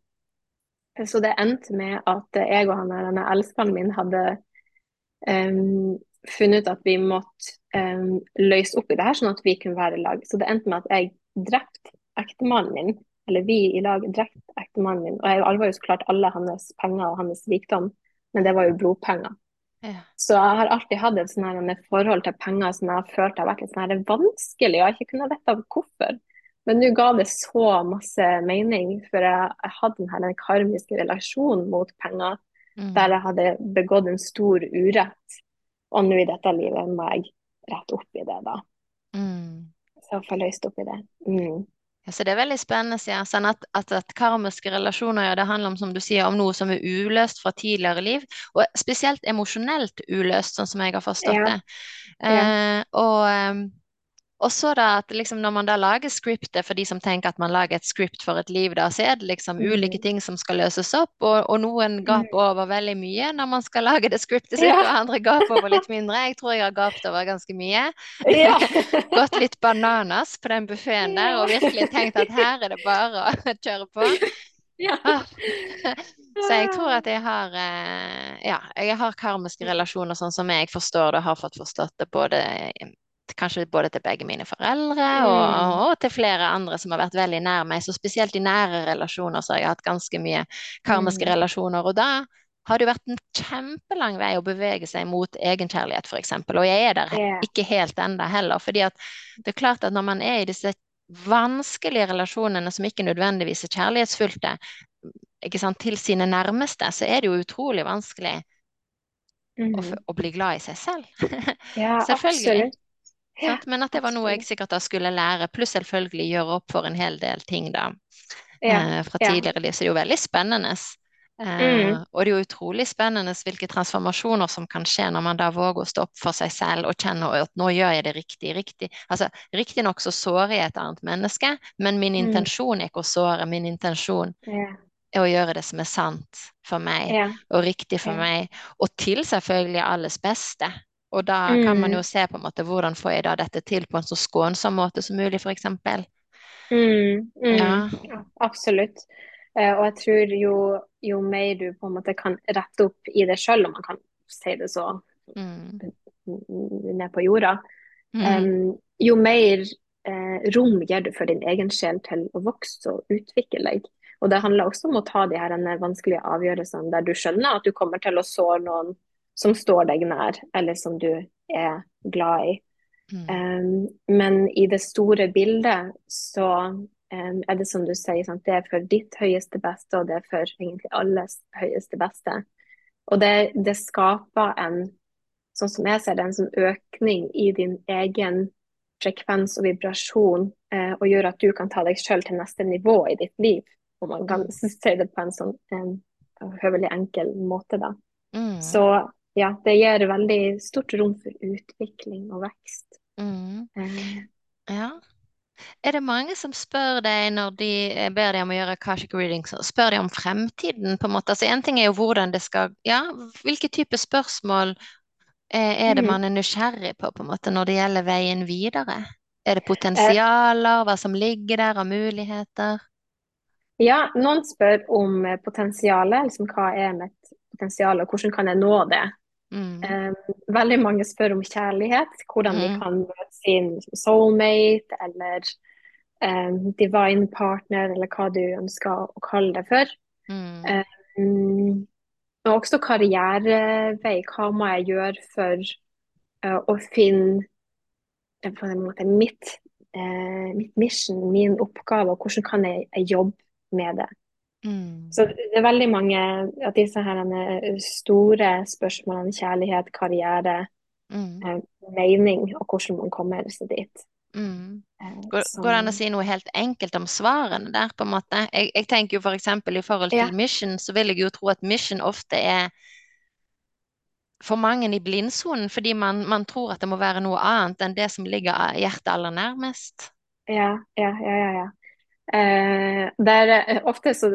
Så det endte med at jeg og han denne elskeren min hadde um, funnet ut at vi måtte um, løse opp i det her, sånn at vi kunne være i lag. Så det endte med at jeg drepte ektemannen min eller vi i lag drept ektemannen min. Og jeg arva jo så klart alle hans penger og hans rikdom, men det var jo blodpenger. Ja. Så jeg har alltid hatt et sånn forhold til penger som jeg har følt har vært litt sånn vanskelig, og jeg har ikke kunnet vite hvorfor. Men nå ga det så masse mening, for jeg, jeg hadde denne karmiske relasjonen mot penger, mm. der jeg hadde begått en stor urett. Og nå i dette livet må jeg rette opp i det, da. Mm. Så få løst opp i det. Mm. Ja, så Det er veldig spennende. Ja. Sånn at, at, at, karmiske relasjoner ja, det handler om som du sier, om noe som er uløst fra tidligere liv, og spesielt emosjonelt uløst, sånn som jeg har forstått ja. det. Eh, og ehm, og så da at liksom når man da lager scriptet for de som tenker at man lager et script for et liv, da, så er det liksom mm. ulike ting som skal løses opp, og, og noen gaper mm. over veldig mye når man skal lage det scriptet sitt, ja. og andre gaper over litt mindre. Jeg tror jeg har gapt over ganske mye. Ja. [laughs] Gått litt bananas på den buffeen der og virkelig tenkt at her er det bare å [laughs] kjøre på. Ja. Ah. Så jeg tror at jeg har eh, ja, jeg har karmiske relasjoner sånn som jeg forstår det, og har fått forstått det både kanskje både til begge mine foreldre og, mm. og, til flere andre som har vært veldig nær meg. Så spesielt i nære relasjoner så har jeg hatt ganske mye karmiske mm. relasjoner. Og da har det vært en kjempelang vei å bevege seg mot egenkjærlighet, f.eks. Og jeg er der yeah. ikke helt enda heller. fordi at det er klart at når man er i disse vanskelige relasjonene som ikke nødvendigvis er kjærlighetsfylte, ikke sant, til sine nærmeste, så er det jo utrolig vanskelig mm. å, å, bli glad i seg selv. Ja, [laughs] absolutt. Ja, Men at det var noe jeg sikkert da skulle lære, pluss selvfølgelig gjøre opp for en hel del ting da ja, eh, fra tidligere liv. Så det er jo veldig spennende. Eh, mm. Og det er jo utrolig spennende hvilke transformasjoner som kan skje når man da våger å stå opp for seg selv og kjenne at nå gjør jeg det riktig. riktig. Altså, Riktignok så sårer jeg et annet menneske, men min mm. intensjon er ikke å såre. Min intensjon ja å gjøre det som er sant for meg ja. og riktig for ja. meg, og til selvfølgelig alles beste. Og da kan man jo mm. se på en måte hvordan får jeg da dette til på en så skånsom måte som mulig, f.eks. Mm, mm, ja. absolutt. Uh, og jeg tror jo, jo, mer du på en måte kan rette opp i det sjøl, om man kan si det så mm. ned på jorda, um, jo mer eh, rom gir du for din egen sjel til å vokse og utvikle deg. Og det handler også om å ta de her vanskelige avgjørelsene der du skjønner at du kommer til å såre noen som står deg nær, eller som du er glad i. Mm. Um, men i det store bildet så um, er det som du sier, sant? det er for ditt høyeste beste, og det er for egentlig alles høyeste beste. Og det, det skaper en, sånn som jeg ser det, en sånn økning i din egen frekvens og vibrasjon, eh, og gjør at du kan ta deg sjøl til neste nivå i ditt liv. Om man kan mm. [laughs] si det på en sånn um, høvelig enkel måte, da. Mm. Så ja, det gir veldig stort rom for utvikling og vekst. Mm. Eh. Ja. Er det mange som spør deg når de eh, ber deg om å gjøre Kashik readings, spør de om fremtiden? på en måte? Altså Én ting er jo hvordan det skal Ja, hvilke type spørsmål eh, er det mm. man er nysgjerrig på, på en måte, når det gjelder veien videre? Er det potensialer, hva som ligger der av muligheter? Ja, noen spør om potensialet, liksom hva er mitt potensial, og hvordan kan jeg nå det? Mm. Veldig mange spør om kjærlighet, hvordan mm. de kan møte sin soulmate eller divine partner, eller hva du ønsker å kalle det for. Mm. Og også karrierevei. Hva må jeg gjøre for å finne på en måte, mitt, uh, mitt mission, min oppgave, og hvordan kan jeg jobbe med det. Mm. Så det er veldig mange av disse her store spørsmålene, kjærlighet, karriere, mm. eh, mening og hvordan man kommer seg dit. Mm. Eh, går, går, det an å si noe helt enkelt om svarene der, på en måte? Jeg, jeg tenker jo f.eks. For i forhold til ja. mission, så vil jeg jo tro at mission ofte er for mange i blindsonen, fordi man, man, tror at det må være noe annet enn det som ligger hjertet aller nærmest. Ja, ja, ja, ja. ja. Eh, der, ofte så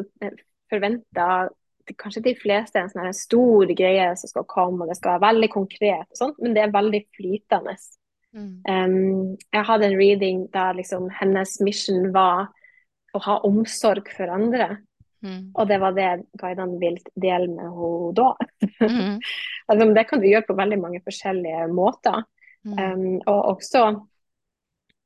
forventer kanskje de fleste en sånn stor greie som skal komme, og det skal være veldig konkret, og sånt, men det er veldig flytende. Mm. Um, jeg hadde en reading der liksom hennes mission var å ha omsorg for andre. Mm. Og det var det guidene ville dele med henne da. Mm. [laughs] altså, det kan du gjøre på veldig mange forskjellige måter. Um, og også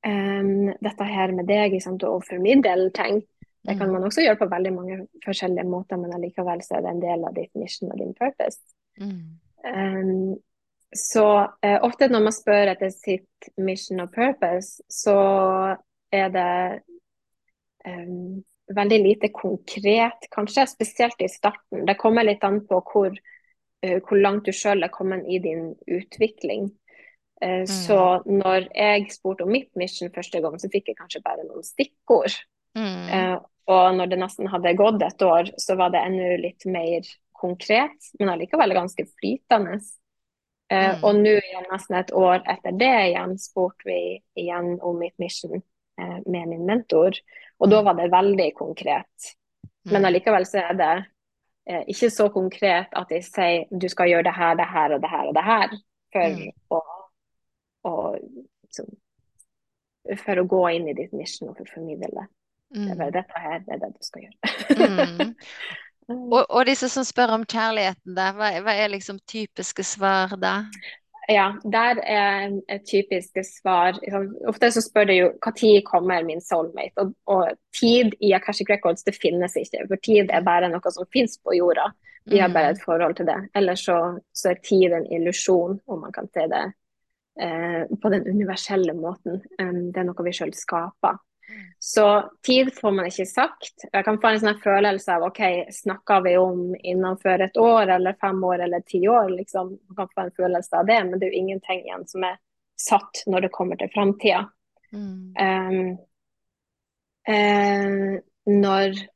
um, dette her med deg sant, å formidle ting. Det kan man også gjøre på veldig mange forskjellige måter, men allikevel så er det en del av ditt mission og din purpose. Um, så uh, ofte når man spør etter sitt mission og purpose, så er det um, veldig lite konkret, kanskje, spesielt i starten. Det kommer litt an på hvor, uh, hvor langt du sjøl er kommet i din utvikling. Uh, mm. Så når jeg spurte om mitt mission første gang, så fikk jeg kanskje bare noen stikkord. Mm. Uh, og når det nesten hadde gått et år, så var det ennå litt mer konkret, men allikevel ganske flytende. Mm. Og nå nesten et år etter det igjen spurte vi igjen om mitt mission med min mentor. Og da var det veldig konkret. Men mm. allikevel så er det eh, ikke så konkret at de sier du skal gjøre det her, det her og det her og det her for, mm. å, å liksom, for å gå inn i ditt mission og for å formidle det. Mm. Det er bare dette her, det er det du skal gjøre. [laughs] mm. og, og, disse som spør om kjærligheten, der, hva, hva er liksom typiske svar da? Ja, der er et typisk svar. Ofte så spør de jo når kommer min soulmate. Og, og, tid i Akashic Records det finnes ikke, for tid er bare noe som finnes på jorda. Vi har bare et mm. forhold til det. Ellers så, så er tid en illusjon, om man kan si det på den universelle måten. Det er noe vi sjøl skaper. Så tid får man ikke sagt. Jeg kan få en sånn følelse av OK, snakker vi om innenfor et år eller fem år eller ti år? Liksom. Man kan få en følelse av det, men det er jo ingenting igjen som er satt når det kommer til framtida. Mm. Um, uh, når, eh,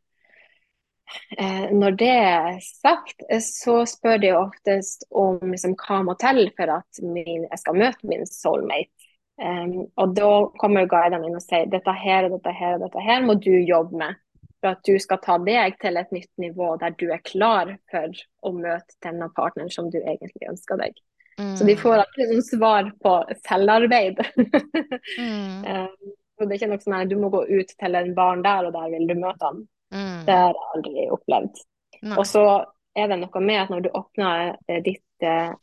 når det er sagt, så spør de oftest om liksom, hva må til for at min, jeg skal møte min soulmate. Um, og da kommer guidene inn og sier dette her og dette her og dette her må du jobbe med. For at du skal ta deg til et nytt nivå der du er klar for å møte denne partneren som du egentlig ønsker deg. Mm. Så de mm. får alltid liksom svar på selvarbeid. mm. [laughs] um, så det er ikke noe sånn at du må gå ut til en barn der, og der vil du møte ham. Mm. Det har jeg aldri opplevd. Nei. Og så er det noe med at når du åpner eh, ditt eh,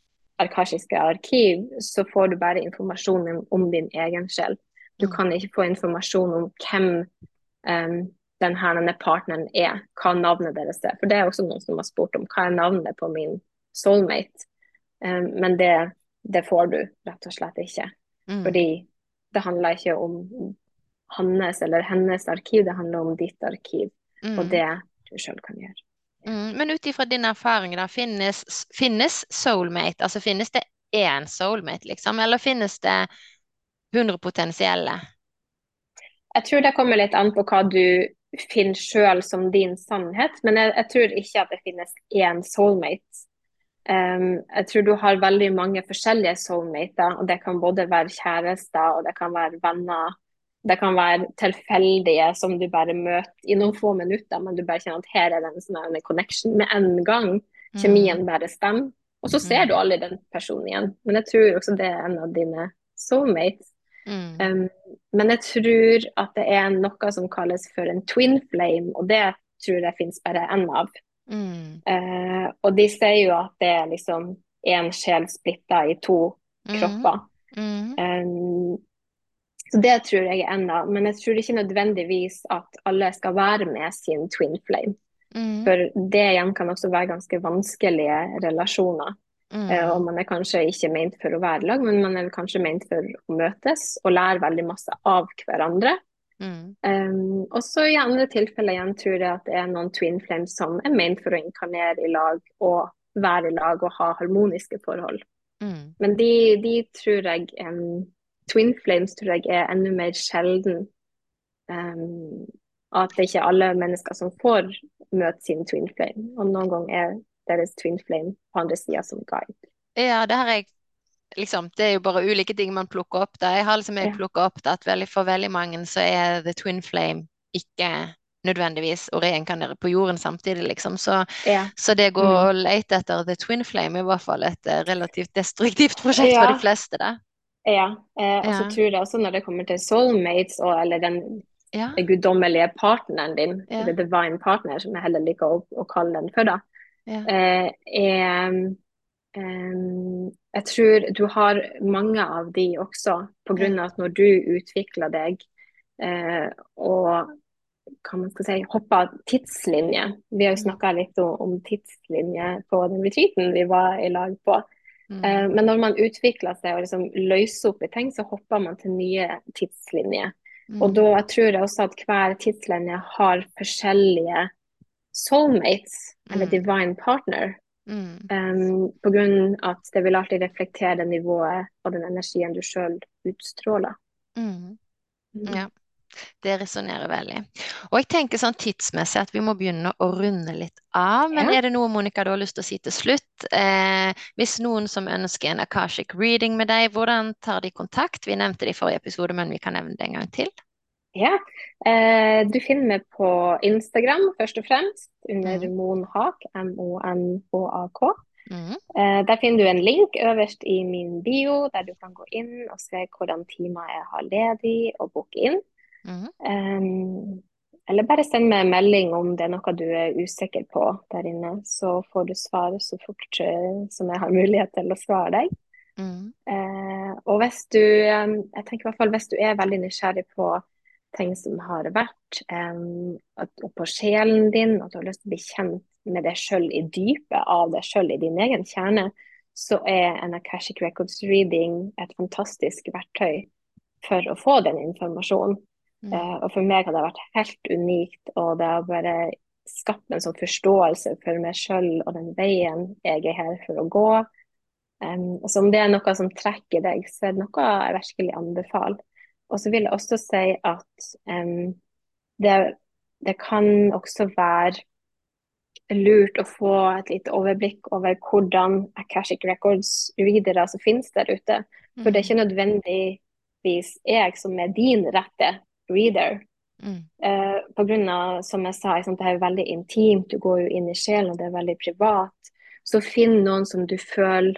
arkasjiske arkiv, så får du bare informasjon om din egen sjel. Du mm. kan ikke få informasjon om hvem um, denne partneren er, hva navnet deres er. For det er også noen som har spurt om hva er navnet på min soulmate. Um, men det, det, får du rett og slett ikke. Mm. Fordi det handler ikke om hans eller hennes arkiv, det handler om ditt arkiv. Mm. Og det du sjøl kan gjøre. Mm, men ut ifra din erfaring, da, finnes, finnes soulmate? Altså finnes det én soulmate, liksom? Eller finnes det 100 potensielle? Jeg tror det kommer litt an på hva du finner sjøl som din sannhet, men jeg, jeg, tror ikke at det finnes én soulmate. Um, jeg tror du har veldig mange forskjellige soulmater, og det kan både være kjærester og det kan være venner det kan være tilfeldige som du bare møter i noen få minutter, men du bare kjenner at her er det en sånn connection med en gang. Kjemien mm. bare stemmer. Og så ser mm. du aldri den personen igjen. Men jeg tror også det er en av dine soulmates. Mm. Um, men jeg tror at det er noe som kalles for en twin flame, og det tror jeg finnes bare én av. Mm. Uh, og de sier jo at det er liksom én sjel splitta i to mm. kropper. Um, så det tror jeg enda, men jeg tror ikke nødvendigvis at alle skal være med sin twin flame. Mm. For det igjen kan også være ganske vanskelige relasjoner. Mm. Uh, og man er kanskje ikke ment for å være lag, men man er kanskje ment for å møtes og lære veldig masse av hverandre. Mm. Um, og så i andre tilfeller igjen tror jeg at det er noen twin flames som er ment for å inkarnere i lag og være i lag og ha harmoniske forhold. Mm. Men de, de, tror jeg um, twin flames tror jeg er enda mer sjelden. Um, at det ikke er alle mennesker som får møte sin twin flame. Og noen ganger er deres twin flame på andre sida som guide. Ja, det har er liksom, det er jo bare ulike ting man plukker opp. Da. Jeg har liksom jeg ja. plukket opp at veldig, for veldig mange så er the twin flame ikke nødvendigvis å reinkarnere på jorden samtidig, liksom. Så, Ja. så det å gå Mm. og lete etter the twin flame er i hvert fall et eh, relativt destruktivt prosjekt Ja. for de fleste, da. Ja. Eh, og så Ja. tror jeg også når det kommer til soulmates, og, eller den Ja. guddommelige partneren din, Ja. eller divine partner, som jeg heller liker å, å kalle den for, da, Ja. eh, er em, Jeg tror du har mange av de også, på grunn av at når du utvikler deg eh, og hva man skal si, hoppa tidslinje Vi har jo snakka litt om, om tidslinje på den retreaten vi var i lag på. Mm. Eh, men når man utvikler seg og liksom løser opp i ting, så hopper man til nye tidslinjer. Mm. Og da tror jeg også at hver tidslinje har forskjellige soulmates, eller Mm. divine partner. Mm. Um, på grunn at det vil alltid reflektere nivået og den energien du sjøl utstråler. Mm. Mm. Ja. Det resonnerer veldig. Og jeg tenker sånn tidsmessig at vi må begynne å runde litt av. Men Ja. er det noe Monica du har lyst til å si til slutt? Eh, hvis noen som ønsker en Akashic reading med deg, hvordan tar de kontakt? Vi nevnte det i forrige episode, men vi kan nevne det en gang til. Ja. Eh, du finner meg på Instagram først og fremst, under mm. Monhak, M-O-N-H-A-K. Mhm. Eh, der finner du en link øverst i min bio, der du kan gå inn og se hvordan timer jeg har ledig, og booke inn. Mhm. Um, eller bare send meg en melding om det er noe du er usikker på der inne, så får du svar så fort eh, som jeg har mulighet til å svare deg. Mm. Uh, og hvis du, jeg tenker i hvert fall hvis du er veldig nysgjerrig på ting som har vært, um, at, og på sjelen din, at du har lyst til å bli kjent med deg sjøl i dypet av deg sjøl, i din egen kjerne, så er en Akashic Records reading et fantastisk verktøy for å få den informasjonen. Mhm. Eh, og for meg har det vært helt unikt, og det har bare skapt en sånn forståelse for meg sjøl og den veien jeg er her for å gå. Um, så om det er noe som trekker deg, så er det noe jeg virkelig anbefaler. Og så vil jeg også si at um, det, det kan også være lurt å få et lite overblikk over hvordan Akashic Records-readere som finnes der ute. For det er ikke nødvendigvis jeg som er din rette reader. Mm. Uh, på grunn av, som jeg sa, det er veldig intimt, du går jo inn i sjelen, og det er veldig privat. Så finn noen som du føler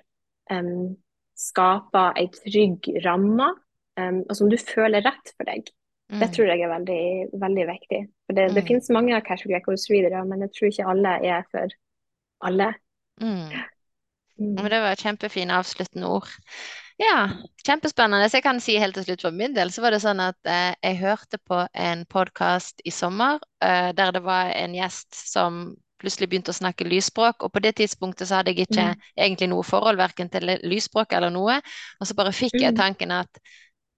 um, skaper ei trygg ramme, um, og som du føler rett for deg. Det Mhm. tror jeg er veldig, veldig viktig. For det, det Mm. finnes mange casual Records-readere, men jeg tror ikke alle er for alle. Mhm. Mm. Men det var kjempefine avsluttende ord. Ja, kjempespennende. Så jeg kan si helt til slutt for min del, så var det sånn at eh, jeg hørte på en podkast i sommer eh, der det var en gjest som plutselig begynte å snakke lysspråk, og på det tidspunktet så hadde jeg ikke Mm. egentlig noe forhold verken til lysspråk eller noe, og så bare fikk jeg Mm. tanken at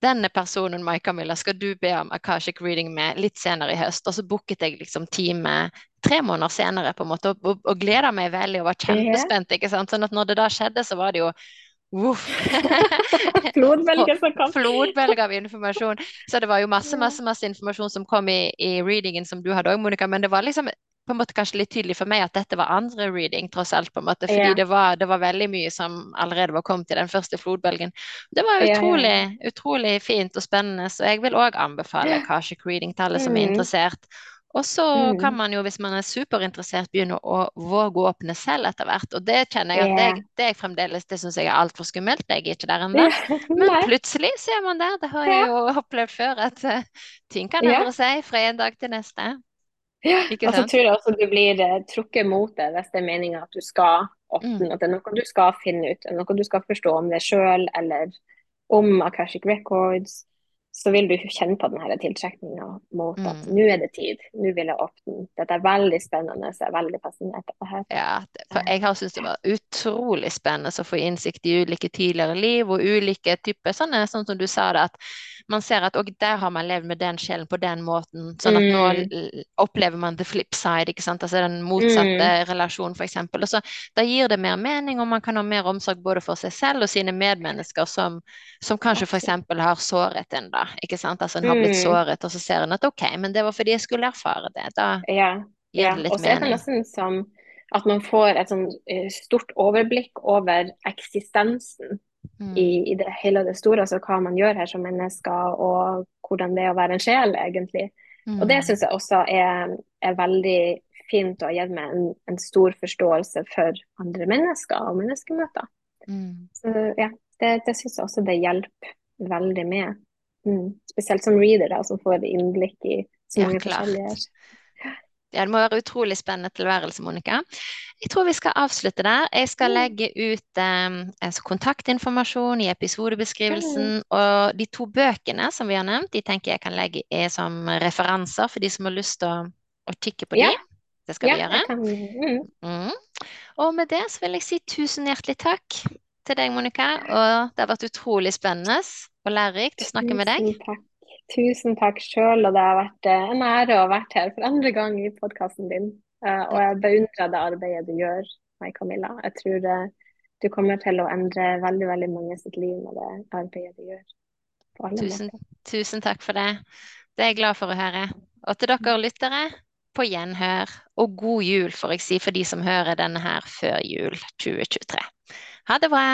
denne personen, Mai Camilla, skal du be om Akashic reading med litt senere i høst. Og så booket jeg liksom time tre måneder senere, på en måte, og, og, og gleda meg veldig og var kjempespent. ikke sant? Sånn at når det da skjedde, så var det jo Voff. [laughs] Flodbølge som kom. Flodbølge av informasjon. Så det var jo masse, masse, masse informasjon som kom i, i readingen som du hadde òg, Monica. Men det var liksom på en måte kanskje litt tydelig for meg at dette var andre reading, tross alt. på en måte, Fordi Ja. det, var, det var veldig mye som allerede var kommet i den første flodbølgen. Det var utrolig, ja, ja. utrolig, utrolig fint og spennende, så jeg vil òg anbefale Kashik reading til alle som er Mm. interessert. Og så Mm. kan man jo, hvis man er superinteressert, begynne å våge å åpne selv etter hvert. Og det kjenner jeg at det, det jeg fremdeles, det syns jeg er altfor skummelt. Jeg er ikke der ennå. [laughs] Men plutselig så er man der. Det har jeg jo opplevd før, at eh, ting kan endre seg fra en dag til neste. Ja, og så tror jeg også du blir eh, trukket mot det hvis det er meninga at du skal åpne, Mm. at det er noe du skal finne ut, noe du skal forstå om deg sjøl eller om Akashic Records. Så vil du kjenne på denne tiltrekninga mot at Mm. nå er det tid, nå vil jeg åpne. Dette er veldig spennende, så jeg er veldig fascinert av det her. Ja, for jeg har syntes det var utrolig spennende å få innsikt i ulike tidligere liv og ulike typer sånne, sånn som du sa det, at man ser at og der har man levd med den sjelen på den måten, sånn at Mm. nå opplever man the flip side, ikke sant, altså den motsatte relasjonen for eksempel, og så da gir det mer mening, og man kan ha mer omsorg både for seg selv og sine medmennesker som, som kanskje eksempel har såret en da, ikke sant, altså en har blitt Mm. såret, og så ser en at ok, men det var fordi jeg skulle erfare det, da Ja, gir det litt Og så er det nesten som at man får et sånn eh, stort overblikk over eksistensen Mm. i, i det hele og det store, altså hva man gjør her som mennesker, og hvordan det er å være en sjel, egentlig. Og det Mm. syns jeg også er, er veldig fint og har gitt meg en, en stor forståelse for andre mennesker og menneskemøter. Mm. Så ja, det, det syns jeg også det hjelper veldig med. Mm. Spesielt som reader, da, som får innblikk i så mange ja, forskjellige Ja, det må være utrolig spennende tilværelse, Monica. Jeg tror vi skal avslutte der. Jeg skal Mm. legge ut eh, altså kontaktinformasjon i episodebeskrivelsen, og de to bøkene som vi har nevnt, de tenker jeg kan legge som referanser for de som har lyst til å, å kikke på Ja. Det skal Ja, vi gjøre. mm. Mm. Og med det så vil jeg si tusen hjertelig takk til deg, Monica. Og det har vært utrolig spennende og lærerikt å snakke med deg. Tusen takk. Tusen takk sjøl, og det har vært eh, en ære å ha vært her for andre gang i podkasten din. Eh, Og jeg beundrer det arbeidet du gjør, meg, Camilla. Jeg tror eh, du kommer til å endre veldig, veldig mange sitt liv med det arbeidet du gjør. Tusen, tusen takk for det. Det er jeg glad for å høre. Og til dere lyttere, på gjenhør. Og god jul, får jeg si, for de som hører denne her før jul 2023. Ha det bra.